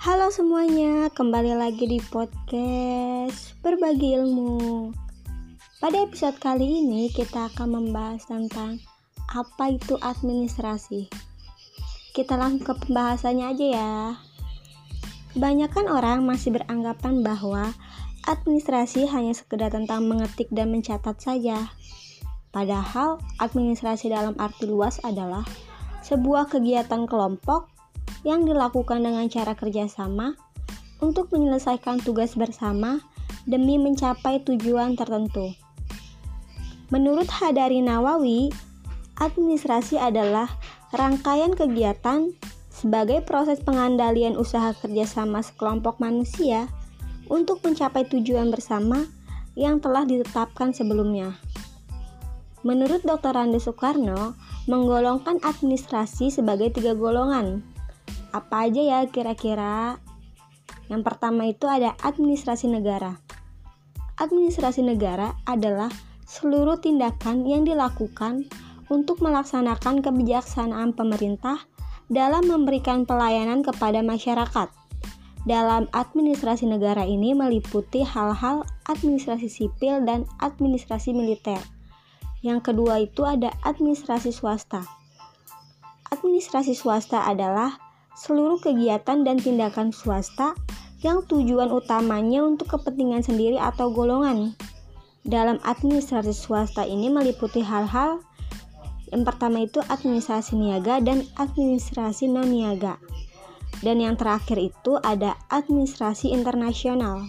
Halo semuanya, kembali lagi di podcast Berbagi Ilmu. Pada episode kali ini kita akan membahas tentang apa itu administrasi. Kita langsung ke pembahasannya aja ya. Kebanyakan orang masih beranggapan bahwa administrasi hanya sekedar tentang mengetik dan mencatat saja. Padahal administrasi dalam arti luas adalah sebuah kegiatan kelompok yang dilakukan dengan cara kerjasama untuk menyelesaikan tugas bersama demi mencapai tujuan tertentu. Menurut Hadari Nawawi, administrasi adalah rangkaian kegiatan sebagai proses pengandalian usaha kerjasama sekelompok manusia untuk mencapai tujuan bersama yang telah ditetapkan sebelumnya. Menurut Dr. Rande Soekarno, menggolongkan administrasi sebagai tiga golongan. Apa aja ya kira-kira? Yang pertama itu ada administrasi negara. Administrasi negara adalah seluruh tindakan yang dilakukan untuk melaksanakan kebijaksanaan pemerintah dalam memberikan pelayanan kepada masyarakat. Dalam administrasi negara ini meliputi hal-hal administrasi sipil dan administrasi militer. Yang kedua itu ada administrasi swasta. Administrasi swasta adalah seluruh kegiatan dan tindakan swasta yang tujuan utamanya untuk kepentingan sendiri atau golongan. Dalam administrasi swasta ini meliputi hal-hal yang pertama itu administrasi niaga dan administrasi non niaga. Dan yang terakhir itu ada administrasi internasional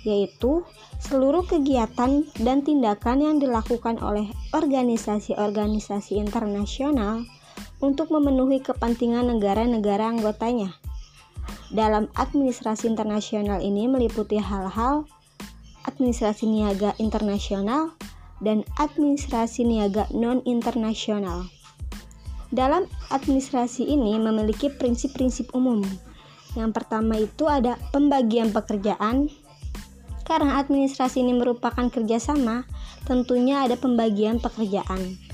yaitu seluruh kegiatan dan tindakan yang dilakukan oleh organisasi-organisasi internasional untuk memenuhi kepentingan negara-negara anggotanya. Dalam administrasi internasional ini meliputi hal-hal administrasi niaga internasional dan administrasi niaga non-internasional. Dalam administrasi ini memiliki prinsip-prinsip umum. Yang pertama itu ada pembagian pekerjaan, karena administrasi ini merupakan kerjasama, tentunya ada pembagian pekerjaan.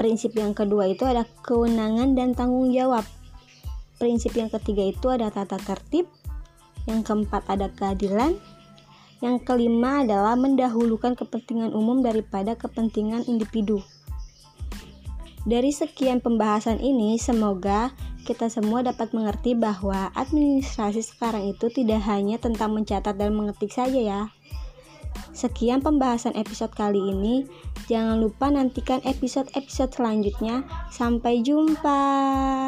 Prinsip yang kedua itu ada kewenangan dan tanggung jawab. Prinsip yang ketiga itu ada tata tertib. Yang keempat ada keadilan. Yang kelima adalah mendahulukan kepentingan umum daripada kepentingan individu. Dari sekian pembahasan ini, semoga kita semua dapat mengerti bahwa administrasi sekarang itu tidak hanya tentang mencatat dan mengetik saja ya. Sekian pembahasan episode kali ini. Jangan lupa nantikan episode-episode selanjutnya. Sampai jumpa.